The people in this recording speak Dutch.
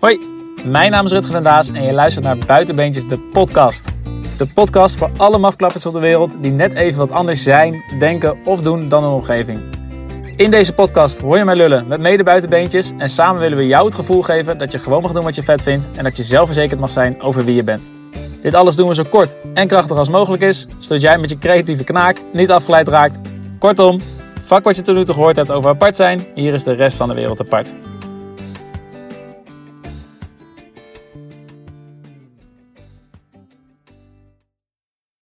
Hoi, Mijn naam is Rutger van Daas en je luistert naar Buitenbeentjes, de podcast. De podcast voor alle mafklappers op de wereld die net even wat anders zijn, denken of doen dan hun omgeving. In deze podcast hoor je mij lullen met mede buitenbeentjes en samen willen we jou het gevoel geven dat je gewoon mag doen wat je vet vindt en dat je zelfverzekerd mag zijn over wie je bent. Dit alles doen we zo kort en krachtig als mogelijk is, zodat jij met je creatieve knaak niet afgeleid raakt. Kortom, vak wat je tot nu toe gehoord hebt over apart zijn, hier is de rest van de wereld apart.